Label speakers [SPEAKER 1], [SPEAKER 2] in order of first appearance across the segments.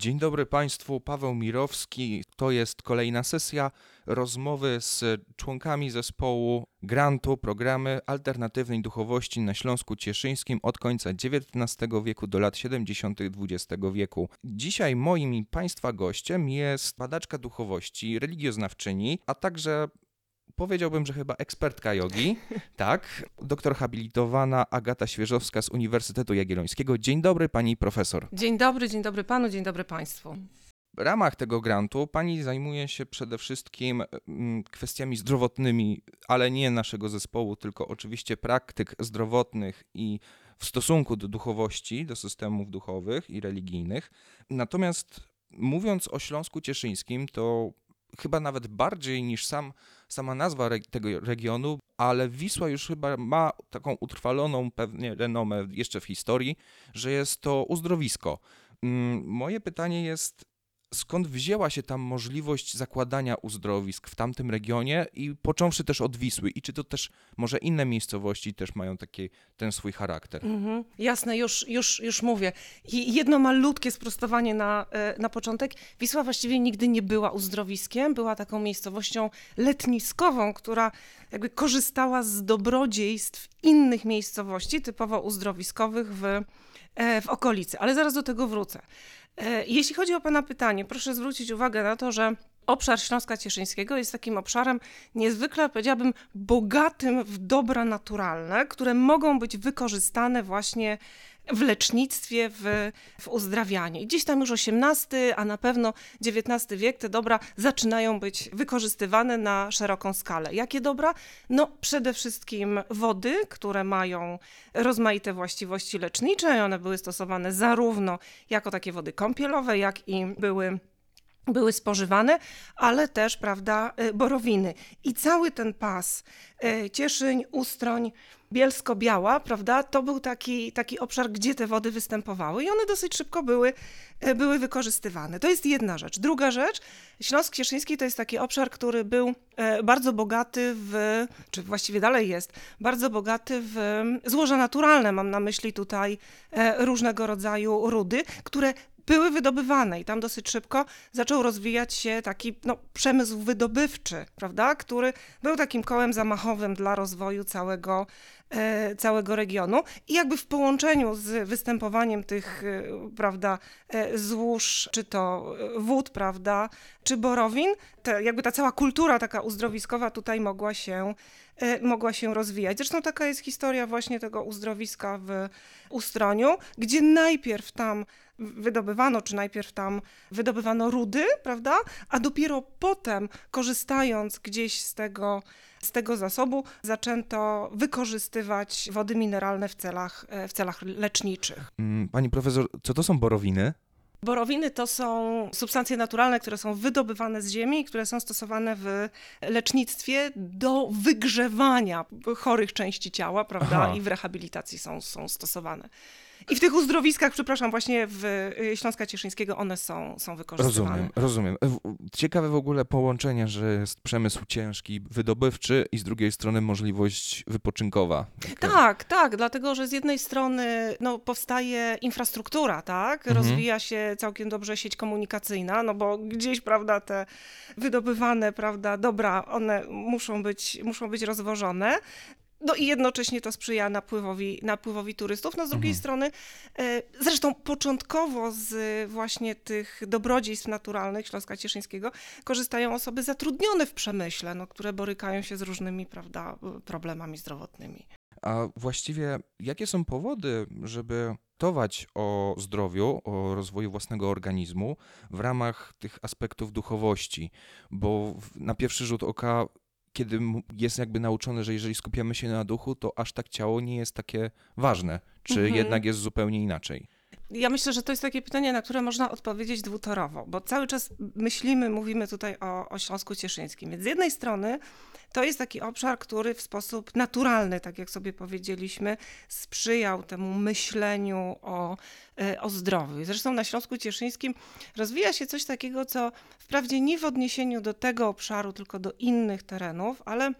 [SPEAKER 1] Dzień dobry Państwu, Paweł Mirowski. To jest kolejna sesja rozmowy z członkami zespołu grantu programy alternatywnej duchowości na Śląsku Cieszyńskim od końca XIX wieku do lat 70. XX wieku. Dzisiaj moim i Państwa gościem jest badaczka duchowości, religioznawczyni, a także powiedziałbym, że chyba ekspertka jogi, tak, doktor habilitowana Agata Świeżowska z Uniwersytetu Jagiellońskiego. Dzień dobry pani profesor.
[SPEAKER 2] Dzień dobry, dzień dobry panu, dzień dobry państwu.
[SPEAKER 1] W ramach tego grantu pani zajmuje się przede wszystkim mm, kwestiami zdrowotnymi, ale nie naszego zespołu, tylko oczywiście praktyk zdrowotnych i w stosunku do duchowości, do systemów duchowych i religijnych. Natomiast mówiąc o Śląsku Cieszyńskim, to chyba nawet bardziej niż sam, sama nazwa tego regionu, ale Wisła już chyba ma taką utrwaloną pewnie renomę jeszcze w historii, że jest to uzdrowisko. Mm, moje pytanie jest, skąd wzięła się tam możliwość zakładania uzdrowisk w tamtym regionie i począwszy też od Wisły i czy to też może inne miejscowości też mają taki ten swój charakter?
[SPEAKER 2] Mhm. Jasne, już, już, już mówię. I jedno malutkie sprostowanie na, e, na początek. Wisła właściwie nigdy nie była uzdrowiskiem, była taką miejscowością letniskową, która jakby korzystała z dobrodziejstw innych miejscowości, typowo uzdrowiskowych w, e, w okolicy. Ale zaraz do tego wrócę. E, jeśli chodzi o Pana pytanie, proszę zwrócić uwagę na to, że obszar Śląska Cieszyńskiego jest takim obszarem niezwykle, powiedziałabym, bogatym w dobra naturalne, które mogą być wykorzystane właśnie w lecznictwie, w, w uzdrawianie. I gdzieś tam już XVIII, a na pewno XIX wiek te dobra zaczynają być wykorzystywane na szeroką skalę. Jakie dobra? No przede wszystkim wody, które mają rozmaite właściwości lecznicze i one były stosowane zarówno jako takie wody kąpielowe, jak i były były spożywane, ale też, prawda, y, borowiny. I cały ten pas, y, Cieszyń, Ustroń, Bielsko-Biała, prawda, to był taki, taki obszar, gdzie te wody występowały i one dosyć szybko były, y, były wykorzystywane. To jest jedna rzecz. Druga rzecz, Śląsk Cieszyński to jest taki obszar, który był bardzo bogaty w, czy właściwie dalej jest, bardzo bogaty w złoża naturalne. Mam na myśli tutaj różnego rodzaju rudy, które były wydobywane i tam dosyć szybko zaczął rozwijać się taki no, przemysł wydobywczy, prawda, który był takim kołem zamachowym dla rozwoju całego, e, całego regionu. I jakby w połączeniu z występowaniem tych, e, prawda, e, złóż, czy to wód, prawda, czy borowin, te, jakby ta cała kultura taka uzdrowiskowa tutaj mogła się, mogła się rozwijać. Zresztą taka jest historia właśnie tego uzdrowiska w Ustroniu, gdzie najpierw tam wydobywano, czy najpierw tam wydobywano rudy, prawda? A dopiero potem, korzystając gdzieś z tego, z tego zasobu, zaczęto wykorzystywać wody mineralne w celach, e, w celach leczniczych.
[SPEAKER 1] Mm, pani profesor, co to są borowiny?
[SPEAKER 2] Borowiny to są substancje naturalne, które są wydobywane z ziemi które są stosowane w lecznictwie do wygrzewania chorych części ciała, prawda? Aha. I w rehabilitacji są, są stosowane. I w tych uzdrowiskach, przepraszam, właśnie w y, Śląska Cieszyńskiego one są, są wykorzystywane.
[SPEAKER 1] Rozumiem, rozumiem. Ciekawe w ogóle połączenie, że jest przemysł ciężki, wydobywczy i z drugiej strony możliwość wypoczynkowa.
[SPEAKER 2] Tak, tak, dlatego, że z jednej strony no, powstaje infrastruktura, tak? Mhm. Rozwija się całkiem dobrze sieć komunikacyjna, no bo gdzieś, prawda, te wydobywane, prawda, dobra, one muszą być, muszą być rozwożone. No i jednocześnie to sprzyja napływowi, napływowi turystów. No z drugiej mhm. strony, e, zresztą początkowo z właśnie tych dobrodziejstw naturalnych Śląska Cieszyńskiego korzystają osoby zatrudnione w przemyśle, no, które borykają się z różnymi prawda, problemami zdrowotnymi.
[SPEAKER 1] A właściwie jakie są powody, żeby tować o zdrowiu, o rozwoju własnego organizmu w ramach tych aspektów duchowości? Bo na pierwszy rzut oka kiedy jest jakby nauczony, że jeżeli skupiamy się na duchu, to aż tak ciało nie jest takie ważne, czy mhm. jednak jest zupełnie inaczej.
[SPEAKER 2] Ja myślę, że to jest takie pytanie, na które można odpowiedzieć dwutorowo, bo cały czas myślimy, mówimy tutaj o, o Śląsku Cieszyńskim. Więc z jednej strony to jest taki obszar, który w sposób naturalny, tak jak sobie powiedzieliśmy, sprzyjał temu myśleniu o, e, o zdrowiu. Zresztą na Śląsku Cieszyńskim rozwija się coś takiego, co wprawdzie nie w odniesieniu do tego obszaru, tylko do innych terenów, ale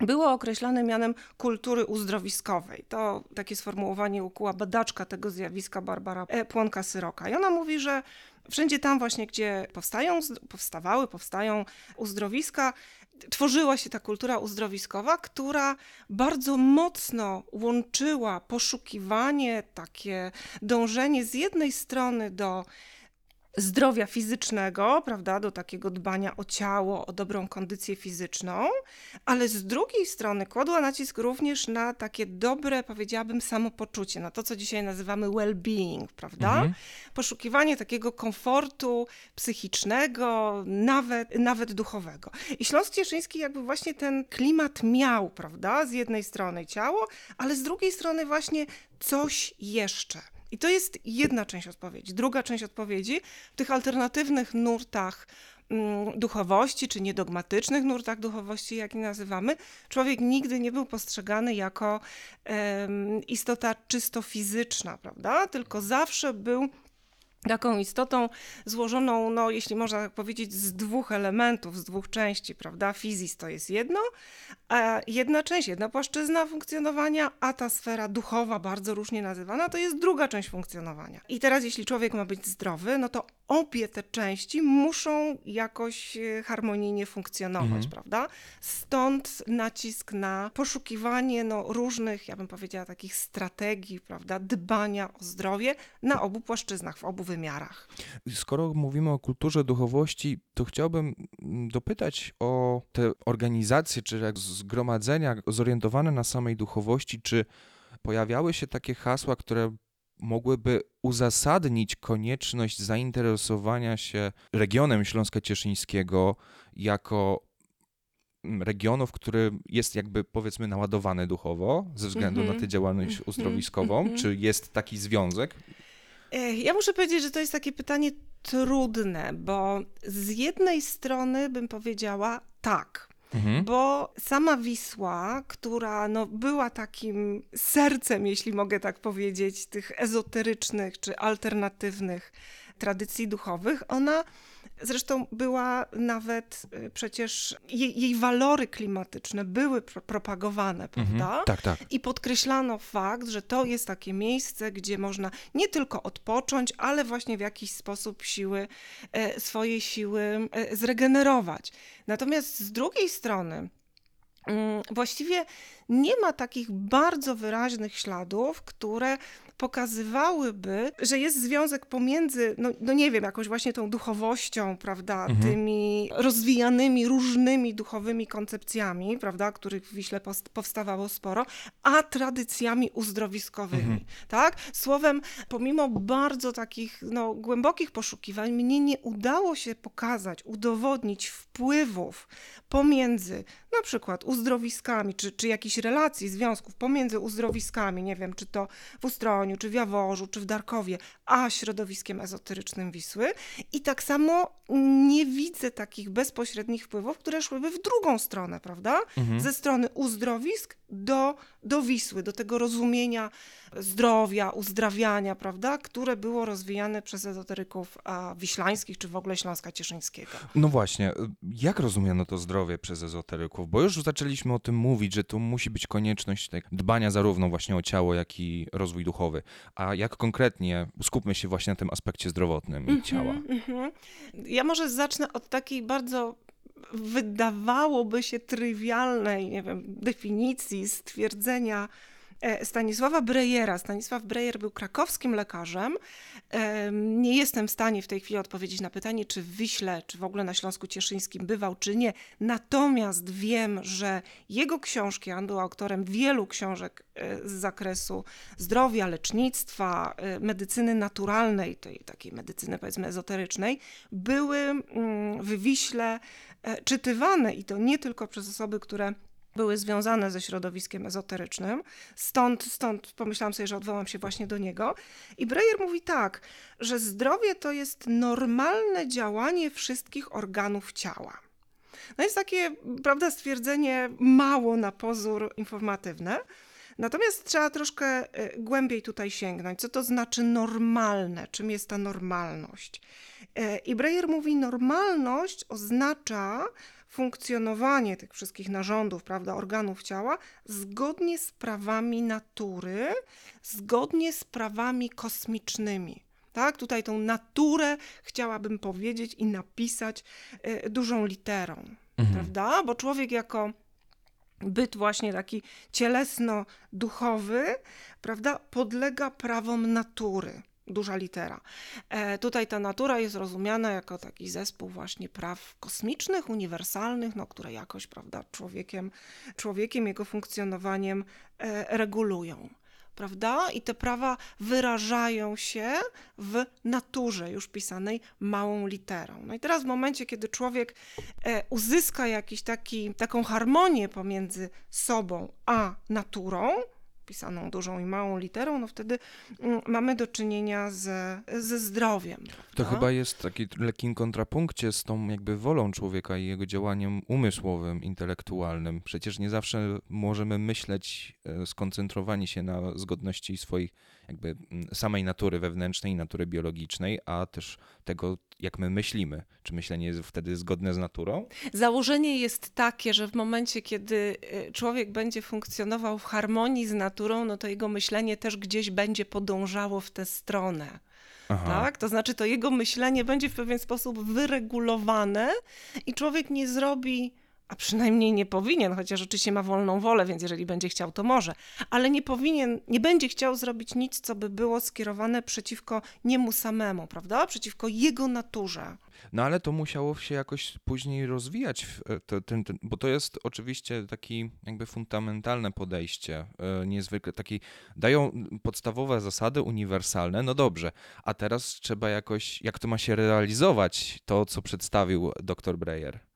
[SPEAKER 2] było określane mianem kultury uzdrowiskowej. To takie sformułowanie ukuła badaczka tego zjawiska Barbara e, Płonka-Syroka. I ona mówi, że Wszędzie tam właśnie, gdzie powstają, powstawały, powstają uzdrowiska, tworzyła się ta kultura uzdrowiskowa, która bardzo mocno łączyła poszukiwanie, takie dążenie z jednej strony do zdrowia fizycznego, prawda, do takiego dbania o ciało, o dobrą kondycję fizyczną, ale z drugiej strony kładła nacisk również na takie dobre, powiedziałabym, samopoczucie, na to, co dzisiaj nazywamy well-being, prawda? Mhm. Poszukiwanie takiego komfortu psychicznego, nawet, nawet duchowego. I Śląsk Cieszyński jakby właśnie ten klimat miał, prawda? Z jednej strony ciało, ale z drugiej strony właśnie coś jeszcze. I to jest jedna część odpowiedzi. Druga część odpowiedzi w tych alternatywnych nurtach mm, duchowości, czy niedogmatycznych nurtach duchowości, jak je nazywamy, człowiek nigdy nie był postrzegany jako um, istota czysto fizyczna, prawda? Tylko zawsze był taką istotą złożoną, no, jeśli można tak powiedzieć, z dwóch elementów, z dwóch części, prawda? Fizis to jest jedno, a jedna część, jedna płaszczyzna funkcjonowania, a ta sfera duchowa, bardzo różnie nazywana, to jest druga część funkcjonowania. I teraz, jeśli człowiek ma być zdrowy, no to obie te części muszą jakoś e, harmonijnie funkcjonować, mhm. prawda? Stąd nacisk na poszukiwanie no, różnych, ja bym powiedziała, takich strategii, prawda, dbania o zdrowie na obu płaszczyznach, w obu wymiarach.
[SPEAKER 1] Skoro mówimy o kulturze duchowości, to chciałbym mm, dopytać o te organizacje, czy jak zgromadzenia zorientowane na samej duchowości, czy pojawiały się takie hasła, które mogłyby uzasadnić konieczność zainteresowania się regionem Śląska Cieszyńskiego jako mm, regionu, w którym jest jakby powiedzmy naładowany duchowo ze względu mm -hmm. na tę działalność mhm. uzdrowiskową? Mm -hmm. Czy jest taki związek?
[SPEAKER 2] Ja muszę powiedzieć, że to jest takie pytanie trudne, bo z jednej strony bym powiedziała tak. Mhm. Bo sama Wisła, która no, była takim sercem, jeśli mogę tak powiedzieć, tych ezoterycznych czy alternatywnych tradycji duchowych, ona Zresztą była nawet y, przecież jej, jej walory klimatyczne były pro propagowane, mhm. prawda?
[SPEAKER 1] tak, tak.
[SPEAKER 2] I podkreślano fakt, że to jest takie miejsce, gdzie można nie tylko odpocząć, ale właśnie w jakiś sposób siły, e, swoje siły e, zregenerować. Natomiast z drugiej strony, mm, właściwie nie ma takich bardzo wyraźnych śladów, które pokazywałyby, że jest związek pomiędzy, no, no nie wiem, jakąś właśnie tą duchowością, prawda, mhm. tymi rozwijanymi różnymi duchowymi koncepcjami, prawda, których w Wiśle powstawało sporo, a tradycjami uzdrowiskowymi, mhm. tak? Słowem, pomimo bardzo takich, no, głębokich poszukiwań, mnie nie udało się pokazać, udowodnić wpływów pomiędzy na przykład uzdrowiskami, czy, czy jakichś relacji, związków pomiędzy uzdrowiskami, nie wiem, czy to w Czy w Jaworzu, czy w Darkowie, a środowiskiem ezoterycznym Wisły. I tak samo nie widzę takich bezpośrednich wpływów, które szłyby w drugą stronę, prawda? Mhm. Ze strony uzdrowisk do, do Wisły, do tego rozumienia zdrowia, uzdrawiania, prawda, które było rozwijane przez ezoteryków wiślańskich, czy w ogóle Śląska Cieszyńskiego.
[SPEAKER 1] No właśnie, jak rozumiano to zdrowie przez ezoteryków? Bo już zaczęliśmy o tym mówić, że tu musi być konieczność tak, dbania zarówno właśnie o ciało, jak i rozwój duchowy. A jak konkretnie, skupmy się właśnie na tym aspekcie zdrowotnym mm -hmm, ciała. Mm -hmm.
[SPEAKER 2] Ja może zacznę od takiej bardzo wydawałoby się trywialnej, nie wiem, definicji, stwierdzenia e, Stanisława Brejera. Stanisław Brejer był krakowskim lekarzem. Nie jestem w stanie w tej chwili odpowiedzieć na pytanie, czy w Wiśle, czy w ogóle na Śląsku Cieszyńskim bywał, czy nie. Natomiast wiem, że jego książki, on był autorem wielu książek e, z zakresu zdrowia, lecznictwa, e, medycyny naturalnej, tej takiej medycyny powiedzmy ezoterycznej, były mm, w Wiśle E, czytywane i to nie tylko przez osoby, które były związane ze środowiskiem ezoterycznym. Stąd, stąd pomyślałam sobie, że odwołam się właśnie do niego. I Breyer mówi tak, że zdrowie to jest normalne działanie wszystkich organów ciała. No jest takie, prawda, stwierdzenie mało na pozór informatywne. Natomiast trzeba troszkę e, głębiej tutaj sięgnąć. Co to znaczy normalne? Czym jest ta normalność? E, I Breyer mówi, normalność oznacza funkcjonowanie tych wszystkich narządów, prawda, organów ciała zgodnie z prawami natury, zgodnie z prawami kosmicznymi. Tak, tutaj tą naturę chciałabym powiedzieć i napisać y, dużą literą,
[SPEAKER 1] Mhm.
[SPEAKER 2] prawda? Bo człowiek jako byt właśnie taki cielesno-duchowy, prawda, podlega prawom natury. Duża litera. E, tutaj ta natura jest rozumiana jako taki zespół właśnie praw kosmicznych, uniwersalnych, no, które jakoś, prawda, człowiekiem, człowiekiem jego funkcjonowaniem e, regulują. Prawda? I te prawa wyrażają się w naturze, już pisanej małą literą. No i teraz w momencie, kiedy człowiek e, uzyska jakiś taki, taką harmonię pomiędzy sobą a naturą, pisaną dużą i małą literą, no wtedy mm, mamy do czynienia ze, ze zdrowiem.
[SPEAKER 1] To
[SPEAKER 2] prawda?
[SPEAKER 1] chyba jest w takim lekkim kontrapunkcie z tą jakby wolą człowieka i jego działaniem umysłowym, intelektualnym. Przecież nie zawsze możemy myśleć, e, skoncentrowani się na zgodności swoich jakby mm, samej natury wewnętrznej, natury biologicznej, a też tego, jak my myślimy. Czy myślenie jest wtedy zgodne z naturą?
[SPEAKER 2] Założenie jest takie, że w momencie, kiedy y, człowiek będzie funkcjonował w harmonii z naturą, no to jego myślenie też gdzieś będzie podążało w tę stronę.
[SPEAKER 1] Aha.
[SPEAKER 2] Tak? To znaczy, to jego myślenie będzie w pewien sposób wyregulowane i człowiek nie zrobi, a przynajmniej nie powinien, chociaż oczywiście ma wolną wolę, więc jeżeli będzie chciał, to może, ale nie powinien, nie będzie chciał zrobić nic, co by było skierowane przeciwko niemu samemu, prawda? Przeciwko jego naturze.
[SPEAKER 1] No ale to musiało się jakoś później rozwijać, e, to, ten, ten, bo to jest oczywiście taki jakby fundamentalne podejście, e, niezwykle taki, dają podstawowe zasady uniwersalne, no dobrze, a teraz trzeba jakoś, jak to ma się realizować, to co przedstawił dr Breyer.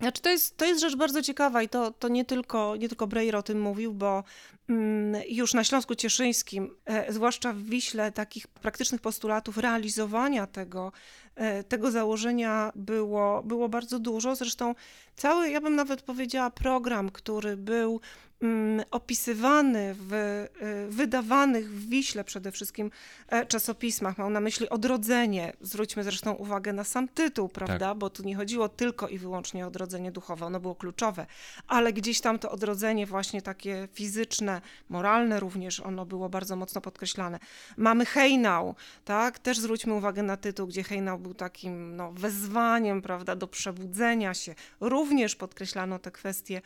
[SPEAKER 2] Znaczy, to jest, to jest rzecz bardzo ciekawa i to, to nie, tylko, nie tylko Breyer o tym mówił, bo mm, już na Śląsku Cieszyńskim, e, zwłaszcza w Wiśle, takich praktycznych postulatów realizowania tego, e, tego założenia było, było bardzo dużo. Zresztą cały, ja bym nawet powiedziała, program, który był opisywany w e, wydawanych w Wiśle przede wszystkim e, czasopismach, mam na myśli odrodzenie. Zwróćmy zresztą uwagę na sam tytuł, prawda? Bo tu nie chodziło tylko i wyłącznie o odrodzenie duchowe, ono było kluczowe, ale gdzieś tam to odrodzenie właśnie takie fizyczne, moralne również, ono było bardzo mocno podkreślane. Mamy hejnał, tak? Też zwróćmy uwagę na tytuł, gdzie hejnał był takim no, wezwaniem, prawda, do przebudzenia się. Również podkreślano te kwestie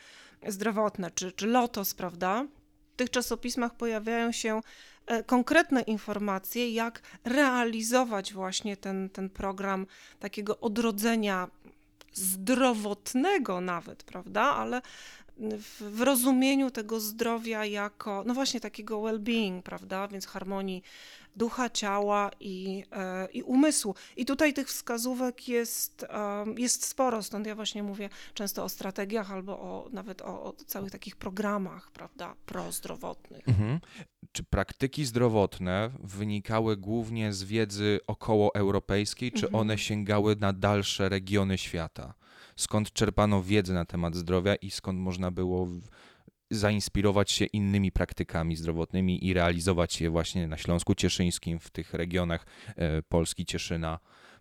[SPEAKER 2] zdrowotne, czy, czy lotos, prawda? W tych czasopismach pojawiają się e, konkretne informacje, jak realizować właśnie ten, ten program takiego odrodzenia zdrowotnego nawet, prawda? Ale w, w rozumieniu tego zdrowia jako, no właśnie takiego well-being, prawda? Więc harmonii ducha, ciała i, e, i umysłu. I tutaj tych wskazówek jest, jest sporo, stąd ja właśnie mówię często o strategiach albo o, nawet o, o całych takich programach, prawda, prozdrowotnych.
[SPEAKER 1] Mhm. Czy praktyki zdrowotne wynikały głównie z wiedzy okołoeuropejskiej, czy
[SPEAKER 2] Mhm.
[SPEAKER 1] one sięgały na dalsze regiony świata? Skąd czerpano wiedzę na temat zdrowia i skąd można było zainspirować się innymi praktykami zdrowotnymi i realizować je właśnie na Śląsku Cieszyńskim, w tych regionach e, Polski, Cieszyna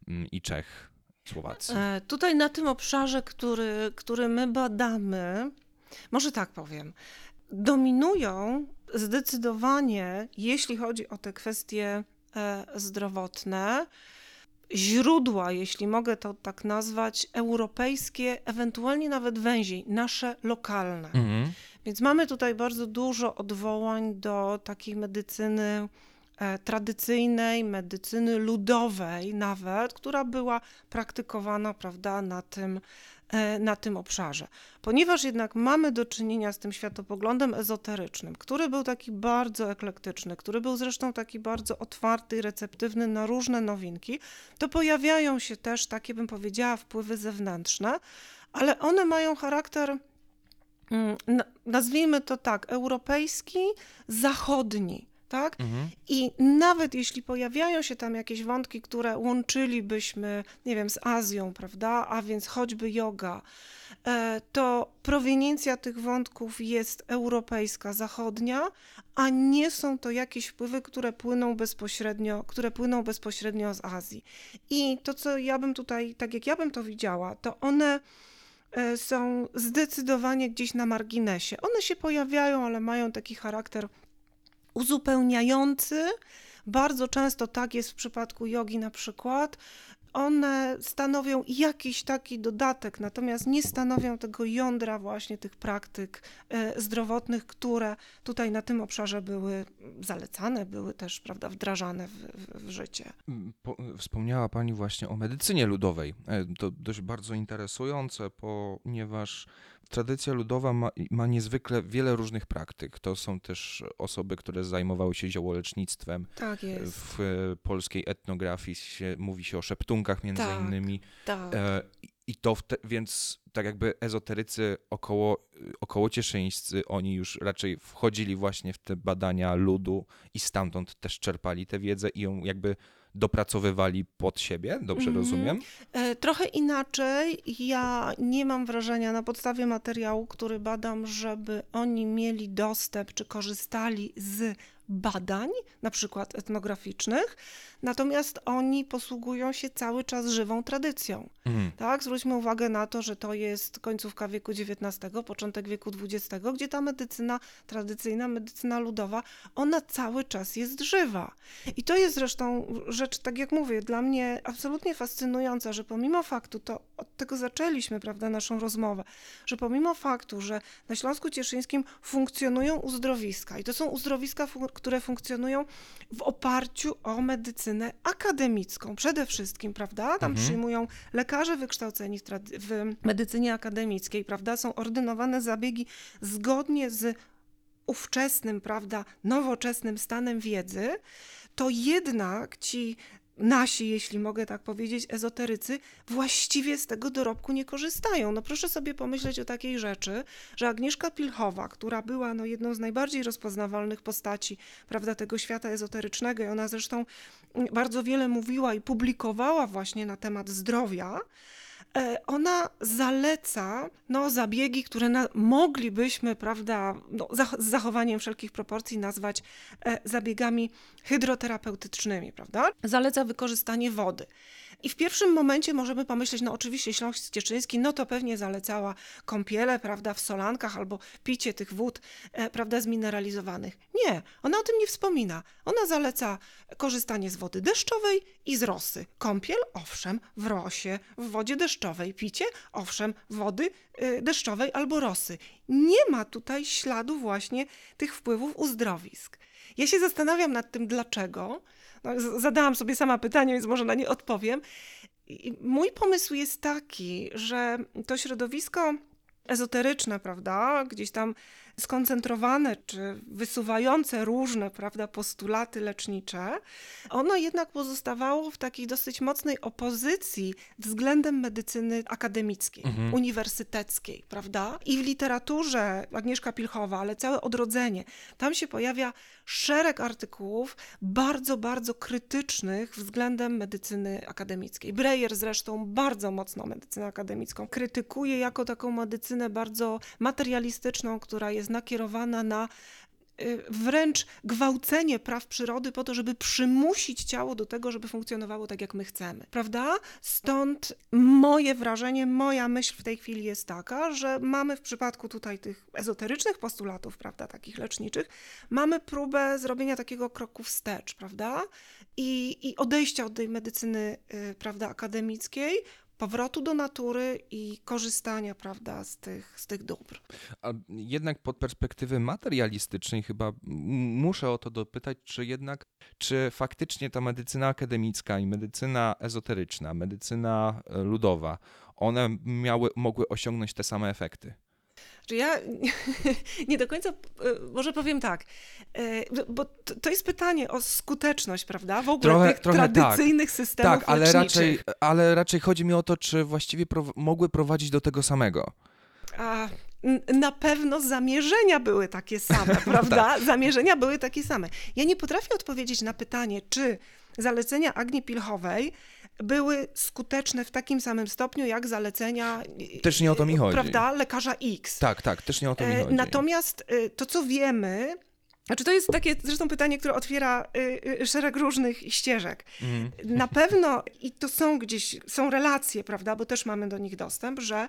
[SPEAKER 1] mm, i Czech, Słowacji?
[SPEAKER 2] E, Tutaj na tym obszarze, który, który my badamy, może tak powiem, dominują zdecydowanie, jeśli chodzi o te kwestie e, zdrowotne, źródła, jeśli mogę to tak nazwać, europejskie, ewentualnie nawet węziej, nasze lokalne.
[SPEAKER 1] Mhm.
[SPEAKER 2] Więc mamy tutaj bardzo dużo odwołań do takiej medycyny e, tradycyjnej, medycyny ludowej nawet, która była praktykowana, prawda, na tym, na tym obszarze. Ponieważ jednak mamy do czynienia z tym światopoglądem ezoterycznym, który był taki bardzo eklektyczny, który był zresztą taki bardzo otwarty i receptywny na różne nowinki, to pojawiają się też takie, bym powiedziała, wpływy zewnętrzne, ale one mają charakter mm, na- nazwijmy to tak, europejski, zachodni, tak?
[SPEAKER 1] Mhm.
[SPEAKER 2] I nawet jeśli pojawiają się tam jakieś wątki, które łączylibyśmy, nie wiem, z Azją, prawda, a więc choćby yoga, e, to proweniencja tych wątków jest europejska, zachodnia, a nie są to jakieś wpływy, które płyną bezpośrednio, które płyną bezpośrednio z Azji. I to, co ja bym tutaj, tak jak ja bym to widziała, to one e, są zdecydowanie gdzieś na marginesie. One się pojawiają, ale mają taki charakter uzupełniający, Bardzo często tak jest w przypadku jogi na przykład. One stanowią jakiś taki dodatek, natomiast nie stanowią tego jądra właśnie tych praktyk e, zdrowotnych, które tutaj na tym obszarze były zalecane, były też prawda, wdrażane w, w, w życie.
[SPEAKER 1] Mm, Po, wspomniała Pani właśnie o medycynie ludowej. E, To dość bardzo interesujące, ponieważ tradycja ludowa ma, ma niezwykle wiele różnych praktyk. To są też osoby, które zajmowały się ziołolecznictwem.
[SPEAKER 2] Tak jest.
[SPEAKER 1] W e, polskiej etnografii się, mówi się o szeptunkach między
[SPEAKER 2] Tak.
[SPEAKER 1] innymi.
[SPEAKER 2] Tak.
[SPEAKER 1] E, I to wte, więc tak jakby ezoterycy około, około cieszyńscy, oni już raczej wchodzili właśnie w te badania ludu i stamtąd też czerpali tę wiedzę i ją jakby dopracowywali pod siebie, dobrze
[SPEAKER 2] Mhm.
[SPEAKER 1] rozumiem?
[SPEAKER 2] E, Trochę inaczej. Ja nie mam wrażenia na podstawie materiału, który badam, żeby oni mieli dostęp czy korzystali z badań, na przykład etnograficznych, natomiast oni posługują się cały czas żywą tradycją.
[SPEAKER 1] Mhm.
[SPEAKER 2] Tak, zwróćmy uwagę na to, że to jest końcówka wieku XIX, początek wieku XX, gdzie ta medycyna tradycyjna, medycyna ludowa, ona cały czas jest żywa. I to jest zresztą rzecz, tak jak mówię, dla mnie absolutnie fascynująca, że pomimo faktu, to od tego zaczęliśmy, prawda, naszą rozmowę, że pomimo faktu, że na Śląsku Cieszyńskim funkcjonują uzdrowiska i to są uzdrowiska, które funkcjonują w oparciu o medycynę akademicką przede wszystkim, prawda? Tam
[SPEAKER 1] Mhm.
[SPEAKER 2] przyjmują lekarze wykształceni w, w medycynie akademickiej, prawda? Są ordynowane zabiegi zgodnie z ówczesnym, prawda, nowoczesnym stanem wiedzy, to jednak ci nasi, jeśli mogę tak powiedzieć, ezoterycy właściwie z tego dorobku nie korzystają. No proszę sobie pomyśleć o takiej rzeczy, że Agnieszka Pilchowa, która była no, jedną z najbardziej rozpoznawalnych postaci prawda, tego świata ezoterycznego i ona zresztą mm, bardzo wiele mówiła i publikowała właśnie na temat zdrowia, ona zaleca no, zabiegi, które na, moglibyśmy, prawda, no, z zachowaniem wszelkich proporcji nazwać e, zabiegami hydroterapeutycznymi, prawda? Zaleca wykorzystanie wody. I w pierwszym momencie możemy pomyśleć, no oczywiście Śląsk Cieszyński, no to pewnie zalecała kąpiele, prawda, w solankach albo picie tych wód, e, prawda, zmineralizowanych. Nie, ona o tym nie wspomina. Ona zaleca korzystanie z wody deszczowej i z rosy. Kąpiel, owszem, w rosie, w wodzie deszczowej. Picie, owszem, wody y, deszczowej albo rosy. Nie ma tutaj śladu właśnie tych wpływów uzdrowisk. Ja się zastanawiam nad tym, dlaczego. No, zadałam sobie sama pytanie, więc może na nie odpowiem. I mój pomysł jest taki, że to środowisko ezoteryczne, prawda, gdzieś tam skoncentrowane czy wysuwające różne, prawda, postulaty lecznicze, ono jednak pozostawało w takiej dosyć mocnej opozycji względem medycyny akademickiej,
[SPEAKER 1] Mhm.
[SPEAKER 2] uniwersyteckiej, prawda? I w literaturze Agnieszka Pilchowa, ale całe odrodzenie, tam się pojawia szereg artykułów bardzo, bardzo krytycznych względem medycyny akademickiej. Breyer zresztą bardzo mocno medycynę akademicką krytykuje jako taką medycynę bardzo materialistyczną, która jest nakierowana na y, wręcz gwałcenie praw przyrody po to, żeby przymusić ciało do tego, żeby funkcjonowało tak, jak my chcemy, prawda? Stąd moje wrażenie, moja myśl w tej chwili jest taka, że mamy w przypadku tutaj tych ezoterycznych postulatów, prawda, takich leczniczych, mamy próbę zrobienia takiego kroku wstecz, prawda? I, i odejścia od tej medycyny, y, prawda, akademickiej, powrotu do natury i korzystania, prawda, z tych, z tych dóbr.
[SPEAKER 1] A jednak pod perspektywy materialistycznej chyba muszę o to dopytać, czy jednak, czy faktycznie ta medycyna akademicka i medycyna ezoteryczna, medycyna e, ludowa, one miały, mogły osiągnąć te same efekty?
[SPEAKER 2] Czy ja nie do końca, e, może powiem tak, e, bo to jest pytanie o skuteczność, prawda? W ogóle
[SPEAKER 1] Trochę-
[SPEAKER 2] tych
[SPEAKER 1] trochę tak.
[SPEAKER 2] tradycyjnych systemów
[SPEAKER 1] Tak, ale raczej, ale raczej chodzi mi o to, czy właściwie prow- mogły prowadzić do tego samego.
[SPEAKER 2] A, na pewno zamierzenia były takie same, prawda? Zamierzenia były takie same. Ja nie potrafię odpowiedzieć na pytanie, czy zalecenia Agni Pilchowej były skuteczne w takim samym stopniu, jak zalecenia
[SPEAKER 1] Też nie o to mi
[SPEAKER 2] e,
[SPEAKER 1] chodzi.
[SPEAKER 2] prawda, lekarza X.
[SPEAKER 1] Tak, tak, też nie o to mi
[SPEAKER 2] E,
[SPEAKER 1] chodzi.
[SPEAKER 2] Natomiast e, to, co wiemy, Znaczy to jest takie zresztą pytanie, które otwiera y, y, szereg różnych ścieżek. Na pewno, i to są gdzieś, są relacje, prawda, bo też mamy do nich dostęp, że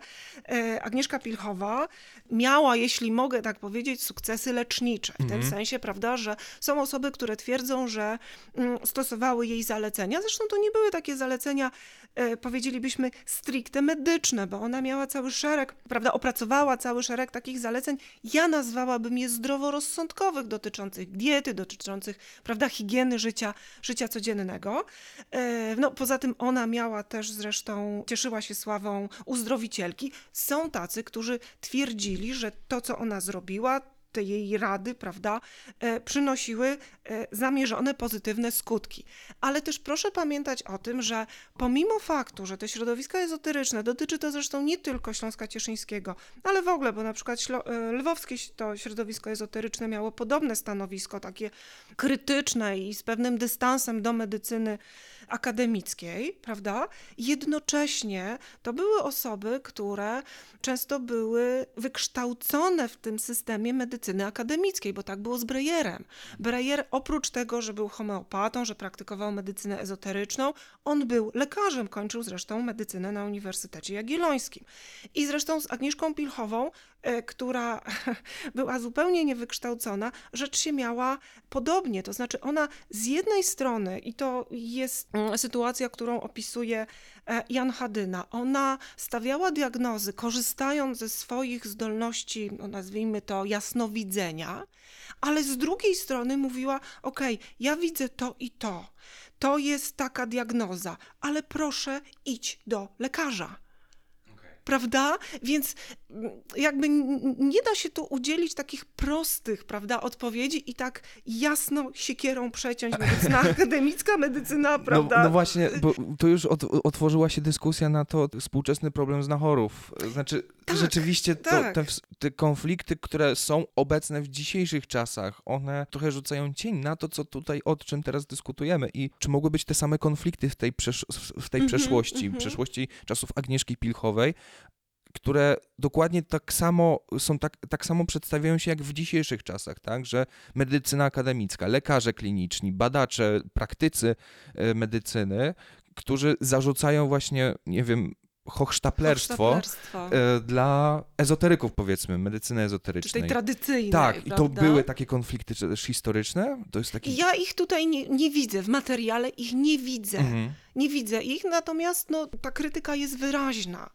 [SPEAKER 2] y, Agnieszka Pilchowa miała, jeśli mogę tak powiedzieć, sukcesy lecznicze. W tym sensie, prawda, że są osoby, które twierdzą, że mm, stosowały jej zalecenia. Zresztą to nie były takie zalecenia, y, powiedzielibyśmy, stricte medyczne, bo ona miała cały szereg, prawda, opracowała cały szereg takich zaleceń. Ja nazwałabym je zdroworozsądkowych, dotyczących diety, dotyczących, prawda, higieny życia, życia codziennego. E, No, poza tym ona miała też zresztą, cieszyła się sławą uzdrowicielki. Są tacy, którzy twierdzili, że to, co ona zrobiła, te jej rady, prawda, e, przynosiły e, zamierzone pozytywne skutki. Ale też proszę pamiętać o tym, że pomimo faktu, że te środowiska ezoteryczne, dotyczy to zresztą nie tylko Śląska Cieszyńskiego, ale w ogóle, bo na przykład e, lwowskie to środowisko ezoteryczne miało podobne stanowisko, takie krytyczne i z pewnym dystansem do medycyny akademickiej, prawda? Jednocześnie to były osoby, które często były wykształcone w tym systemie medycyny akademickiej, bo tak było z Breyerem. Breyer oprócz tego, że był homeopatą, że praktykował medycynę ezoteryczną, on był lekarzem, kończył zresztą medycynę na Uniwersytecie Jagiellońskim. I zresztą z Agnieszką Pilchową, która była zupełnie niewykształcona, rzecz się miała podobnie. To znaczy ona z jednej strony, i to jest mm, sytuacja, którą opisuje e, Jan Hadyna, ona stawiała diagnozy, korzystając ze swoich zdolności, no nazwijmy to jasnowidzenia, ale z drugiej strony mówiła: OK, ja widzę to i to. To jest taka diagnoza, ale proszę idź do lekarza prawda? Więc jakby nie da się tu udzielić takich prostych, prawda, odpowiedzi i tak jasno siekierą przeciąć medycyna akademicka, medycyna, prawda?
[SPEAKER 1] No, no właśnie, bo to już od, otworzyła się dyskusja na to współczesny problem znachorów. Znaczy,
[SPEAKER 2] Tak,
[SPEAKER 1] rzeczywiście to,
[SPEAKER 2] tak.
[SPEAKER 1] te, te konflikty, które są obecne w dzisiejszych czasach, one trochę rzucają cień na to, co tutaj, o czym teraz dyskutujemy i czy mogły być te same konflikty w tej, przesz- w tej
[SPEAKER 2] Mhm,
[SPEAKER 1] przeszłości,
[SPEAKER 2] mhm.
[SPEAKER 1] przeszłości czasów Agnieszki Pilchowej, które dokładnie tak samo są, tak, tak samo przedstawiają się jak w dzisiejszych czasach, tak, że medycyna akademicka, lekarze kliniczni, badacze, praktycy e, medycyny, którzy zarzucają właśnie, nie wiem, hochsztaplerstwo e, dla ezoteryków, powiedzmy, medycyny
[SPEAKER 2] Czy
[SPEAKER 1] ezoterycznej.
[SPEAKER 2] tej tradycyjnej,
[SPEAKER 1] tak, i to
[SPEAKER 2] prawda?
[SPEAKER 1] były takie konflikty też historyczne? To jest taki...
[SPEAKER 2] Ja ich tutaj nie, nie widzę, w materiale ich nie widzę.
[SPEAKER 1] Mhm.
[SPEAKER 2] Nie widzę ich, natomiast no, ta krytyka jest wyraźna.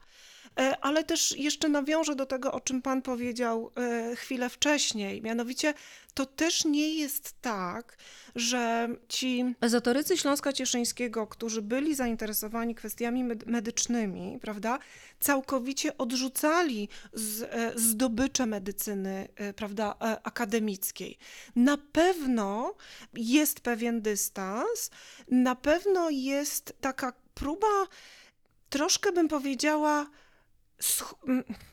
[SPEAKER 2] E, Ale też jeszcze nawiążę do tego, o czym Pan powiedział e, chwilę wcześniej. Mianowicie, to też nie jest tak, że ci ezoterycy Śląska Cieszyńskiego, którzy byli zainteresowani kwestiami med- medycznymi, prawda, całkowicie odrzucali z, e, zdobycze medycyny, prawda, akademickiej. Na pewno jest pewien dystans, na pewno jest taka próba, troszkę bym powiedziała,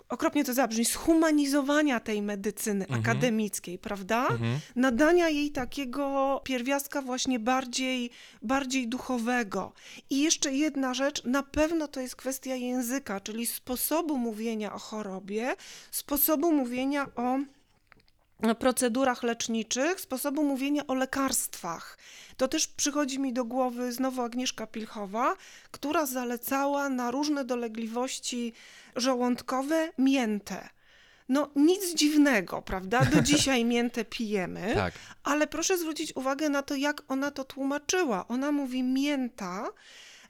[SPEAKER 2] okropnie to zabrzmi, schumanizowania tej medycyny
[SPEAKER 1] Mhm.
[SPEAKER 2] akademickiej, prawda?
[SPEAKER 1] Mhm.
[SPEAKER 2] Nadania jej takiego pierwiastka właśnie bardziej, bardziej duchowego. I jeszcze jedna rzecz, na pewno to jest kwestia języka, czyli sposobu mówienia o chorobie, sposobu mówienia o procedurach leczniczych, sposobu mówienia o lekarstwach. To też przychodzi mi do głowy znowu Agnieszka Pilchowa, która zalecała na różne dolegliwości żołądkowe miętę. No nic dziwnego, prawda? Do dzisiaj miętę pijemy,
[SPEAKER 1] Tak.
[SPEAKER 2] ale proszę zwrócić uwagę na to, jak ona to tłumaczyła. Ona mówi, mięta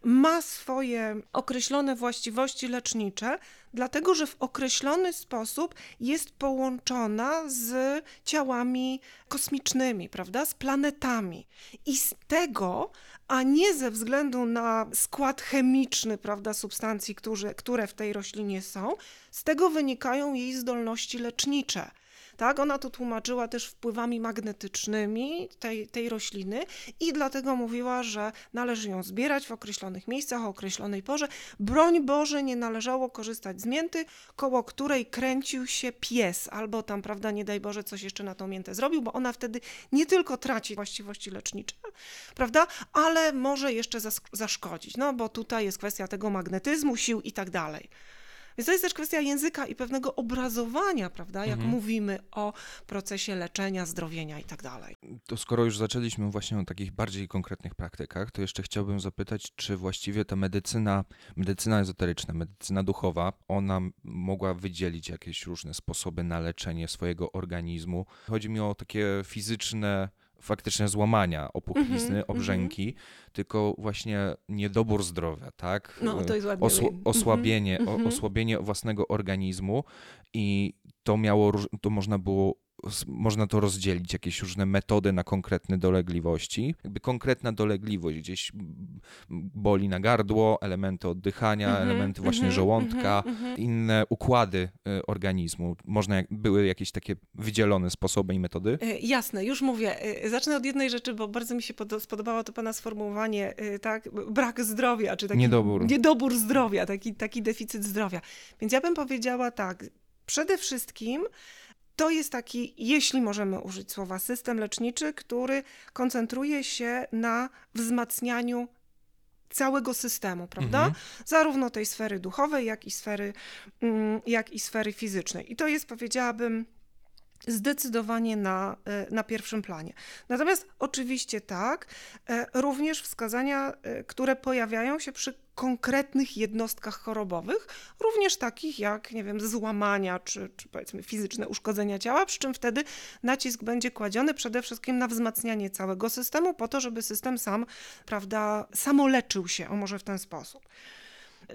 [SPEAKER 2] ma swoje określone właściwości lecznicze, dlatego że w określony sposób jest połączona z ciałami kosmicznymi, prawda? Z planetami. I z tego, a nie ze względu na skład chemiczny, prawda, substancji, które, które w tej roślinie są, z tego wynikają jej zdolności lecznicze. Tak, ona to tłumaczyła też wpływami magnetycznymi tej, tej rośliny i dlatego mówiła, że należy ją zbierać w określonych miejscach o określonej porze. Broń Boże, nie należało korzystać z mięty, koło której kręcił się pies, albo tam, prawda, nie daj Boże, coś jeszcze na tą miętę zrobił, bo ona wtedy nie tylko traci właściwości lecznicze, prawda, ale może jeszcze zaszkodzić, no bo tutaj jest kwestia tego magnetyzmu, sił i tak dalej. Więc to jest też kwestia języka i pewnego obrazowania, prawda, jak
[SPEAKER 1] Mhm.
[SPEAKER 2] mówimy o procesie leczenia, zdrowienia i tak dalej.
[SPEAKER 1] To skoro już zaczęliśmy właśnie o takich bardziej konkretnych praktykach, to jeszcze chciałbym zapytać, czy właściwie ta medycyna, medycyna ezoteryczna, medycyna duchowa, ona mogła wydzielić jakieś różne sposoby na leczenie swojego organizmu. Chodzi mi o takie fizyczne, faktyczne złamania, opuchlizny,
[SPEAKER 2] Mhm,
[SPEAKER 1] obrzęki, tylko właśnie niedobór zdrowia, tak?
[SPEAKER 2] No, to jest ładnie. Mhm,
[SPEAKER 1] osłabienie,
[SPEAKER 2] mhm.
[SPEAKER 1] o, osłabienie własnego organizmu i to miało, to można było, można to rozdzielić, jakieś różne metody na konkretne dolegliwości. Jakby konkretna dolegliwość, gdzieś mm, boli na gardło, elementy oddychania,
[SPEAKER 2] Mhm,
[SPEAKER 1] elementy właśnie
[SPEAKER 2] mhm,
[SPEAKER 1] żołądka,
[SPEAKER 2] mhm, mhm.
[SPEAKER 1] inne układy y, organizmu. Można, były jakieś takie wydzielone sposoby i metody?
[SPEAKER 2] E, Jasne, już mówię. E, Zacznę od jednej rzeczy, bo bardzo mi się podo- spodobało to pana sformułowanie, tak, brak zdrowia, czy taki
[SPEAKER 1] Niedobór.
[SPEAKER 2] niedobór zdrowia, taki, taki deficyt zdrowia. Więc ja bym powiedziała tak, przede wszystkim to jest taki, jeśli możemy użyć słowa, system leczniczy, który koncentruje się na wzmacnianiu całego systemu, prawda?
[SPEAKER 1] Mhm.
[SPEAKER 2] Zarówno tej sfery duchowej, jak i sfery, mm, jak i sfery fizycznej. I to jest, powiedziałabym, zdecydowanie na, e, na pierwszym planie. Natomiast oczywiście tak, e, również wskazania, e, które pojawiają się przy konkretnych jednostkach chorobowych, również takich jak, nie wiem, złamania czy, czy powiedzmy fizyczne uszkodzenia ciała, przy czym wtedy nacisk będzie kładziony przede wszystkim na wzmacnianie całego systemu po to, żeby system sam, prawda, samoleczył się, o może w ten sposób.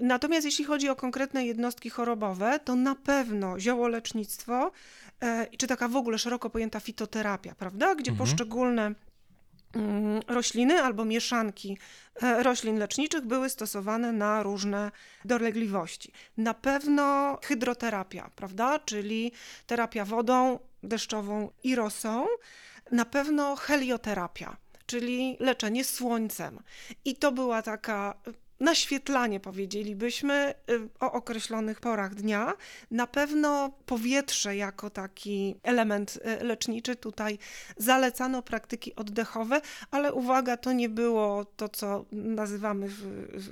[SPEAKER 2] Natomiast jeśli chodzi o konkretne jednostki chorobowe, to na pewno ziołolecznictwo, e, czy taka w ogóle szeroko pojęta fitoterapia, prawda? Gdzie
[SPEAKER 1] Mhm.
[SPEAKER 2] poszczególne rośliny albo mieszanki e, roślin leczniczych były stosowane na różne dolegliwości. Na pewno hydroterapia, prawda? Czyli terapia wodą deszczową i rosą. Na pewno helioterapia, czyli leczenie słońcem. I to była taka naświetlanie, powiedzielibyśmy, y, o określonych porach dnia. Na pewno powietrze jako taki element y, leczniczy tutaj zalecano praktyki oddechowe, ale uwaga, to nie było to, co nazywamy w,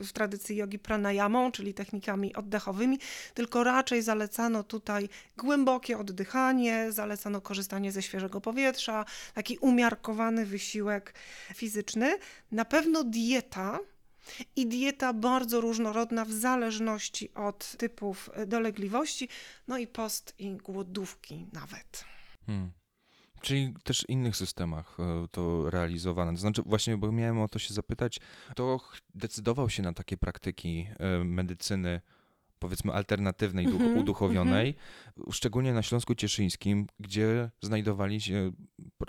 [SPEAKER 2] w, tradycji jogi pranayamą, czyli technikami oddechowymi, tylko raczej zalecano tutaj głębokie oddychanie, zalecano korzystanie ze świeżego powietrza, taki umiarkowany wysiłek fizyczny. Na pewno dieta, i dieta bardzo różnorodna w zależności od typów e, dolegliwości, no i post i głodówki nawet.
[SPEAKER 1] Hmm. Czyli też w innych systemach e, to realizowane. To znaczy, właśnie, bo miałem o to się zapytać, kto decydował się na takie praktyki e, medycyny, powiedzmy, alternatywnej, duch-
[SPEAKER 2] Mhm,
[SPEAKER 1] uduchowionej, szczególnie na Śląsku Cieszyńskim, gdzie znajdowali się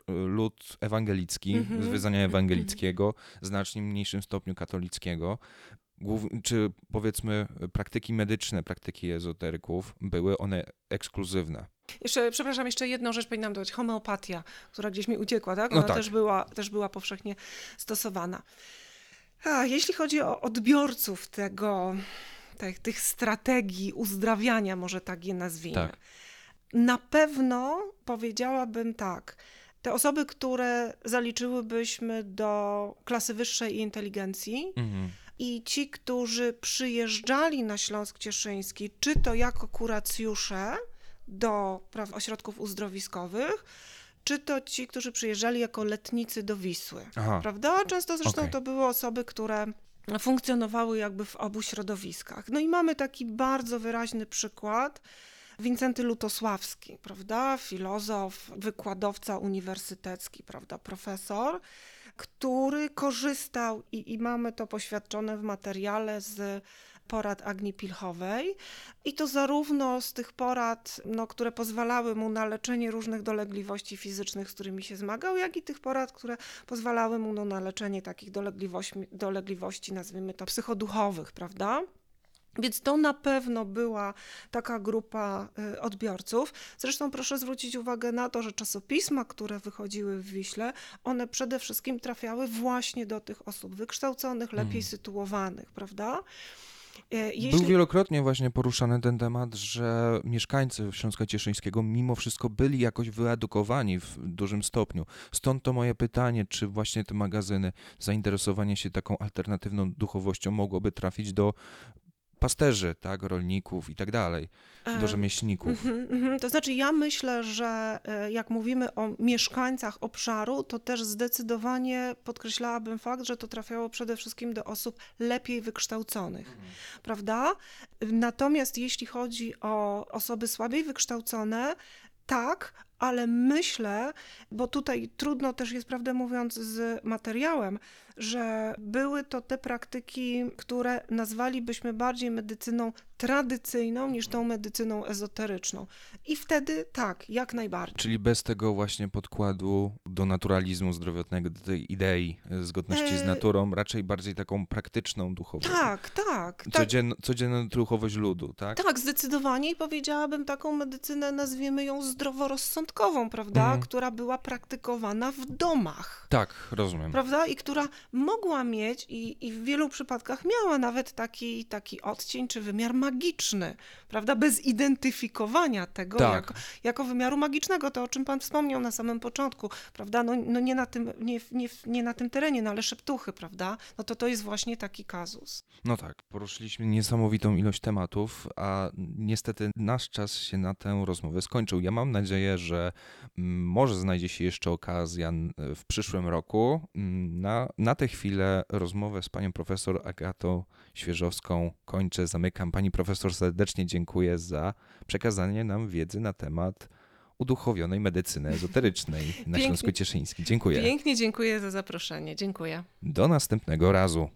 [SPEAKER 1] lud ewangelicki,
[SPEAKER 2] Mhm,
[SPEAKER 1] z wyznania ewangelickiego, w znacznie mniejszym stopniu katolickiego. Głów, czy powiedzmy praktyki medyczne, praktyki ezoteryków, były one ekskluzywne?
[SPEAKER 2] Jeszcze, przepraszam, jeszcze jedną rzecz powinnam dodać. Homeopatia, która gdzieś mi uciekła, tak?
[SPEAKER 1] No
[SPEAKER 2] Ona
[SPEAKER 1] tak.
[SPEAKER 2] Też, była, też była powszechnie stosowana. A, jeśli chodzi o odbiorców tego, tych, tych strategii uzdrawiania, może tak je nazwijmy.
[SPEAKER 1] Tak.
[SPEAKER 2] Na pewno powiedziałabym tak. Te osoby, które zaliczyłybyśmy do klasy wyższej inteligencji,
[SPEAKER 1] Mhm.
[SPEAKER 2] i ci, którzy przyjeżdżali na Śląsk Cieszyński, czy to jako kuracjusze do praw, ośrodków uzdrowiskowych, czy to ci, którzy przyjeżdżali jako letnicy do Wisły.
[SPEAKER 1] Aha.
[SPEAKER 2] Prawda? Często zresztą
[SPEAKER 1] Okej.
[SPEAKER 2] to były osoby, które funkcjonowały jakby w obu środowiskach. No i mamy taki bardzo wyraźny przykład. Wincenty Lutosławski, prawda? Filozof, wykładowca uniwersytecki, prawda? Profesor, który korzystał i, i mamy to poświadczone w materiale z porad Agni Pilchowej i to zarówno z tych porad, no, które pozwalały mu na leczenie różnych dolegliwości fizycznych, z którymi się zmagał, jak i tych porad, które pozwalały mu no, na leczenie takich dolegliwości, dolegliwości, nazwijmy to psychoduchowych, prawda? Więc to na pewno była taka grupa y, odbiorców. Zresztą proszę zwrócić uwagę na to, że czasopisma, które wychodziły w Wiśle, one przede wszystkim trafiały właśnie do tych osób wykształconych, lepiej
[SPEAKER 1] Mhm.
[SPEAKER 2] sytuowanych, prawda?
[SPEAKER 1] Był
[SPEAKER 2] Jeśli...
[SPEAKER 1] wielokrotnie właśnie poruszany ten temat, że mieszkańcy Śląska Cieszyńskiego mimo wszystko byli jakoś wyedukowani w dużym stopniu. Stąd to moje pytanie, czy właśnie te magazyny, zainteresowanie się taką alternatywną duchowością mogłoby trafić do pasterzy, tak, rolników i tak dalej, do
[SPEAKER 2] E,
[SPEAKER 1] rzemieślników.
[SPEAKER 2] Mhm, mhm. To znaczy, ja myślę, że e, jak mówimy o mieszkańcach obszaru, to też zdecydowanie podkreślałabym fakt, że to trafiało przede wszystkim do osób lepiej wykształconych, prawda? Natomiast jeśli chodzi o osoby słabiej wykształcone, tak, ale myślę, bo tutaj trudno też jest, prawdę mówiąc, z materiałem, że były to te praktyki, które nazwalibyśmy bardziej medycyną tradycyjną niż tą medycyną ezoteryczną. I wtedy tak, jak najbardziej.
[SPEAKER 1] Czyli bez tego właśnie podkładu do naturalizmu zdrowotnego, do tej idei e, zgodności z
[SPEAKER 2] E,
[SPEAKER 1] naturą, raczej bardziej taką praktyczną duchowość.
[SPEAKER 2] Tak, tak. tak.
[SPEAKER 1] Codzien, codzienna duchowość ludu, tak?
[SPEAKER 2] Tak, zdecydowanie i powiedziałabym taką medycynę, nazwijmy ją zdroworozsądkową, prawda,
[SPEAKER 1] Mhm.
[SPEAKER 2] która była praktykowana w domach.
[SPEAKER 1] Tak, rozumiem.
[SPEAKER 2] Prawda? I która mogła mieć, i, i w wielu przypadkach miała nawet taki, taki odcień czy wymiar magiczny, prawda? Bez identyfikowania tego
[SPEAKER 1] Tak.
[SPEAKER 2] jako, jako wymiaru magicznego, to o czym Pan wspomniał na samym początku, prawda? No, no nie, na tym, nie, nie, nie na tym terenie, no ale szeptuchy, prawda? No to to jest właśnie taki kazus.
[SPEAKER 1] No tak, poruszyliśmy niesamowitą ilość tematów, a niestety nasz czas się na tę rozmowę skończył. Ja mam nadzieję, że mm, może znajdzie się jeszcze okazja w przyszłym roku. Mm, Na, na tę chwilę rozmowę z panią profesor Agatą Świeżowską kończę, zamykam. Pani profesor serdecznie dziękuję za przekazanie nam wiedzy na temat uduchowionej medycyny ezoterycznej na
[SPEAKER 2] Pięknie.
[SPEAKER 1] Śląsku Cieszyńskim. Dziękuję.
[SPEAKER 2] Pięknie dziękuję za zaproszenie. Dziękuję.
[SPEAKER 1] Do następnego razu.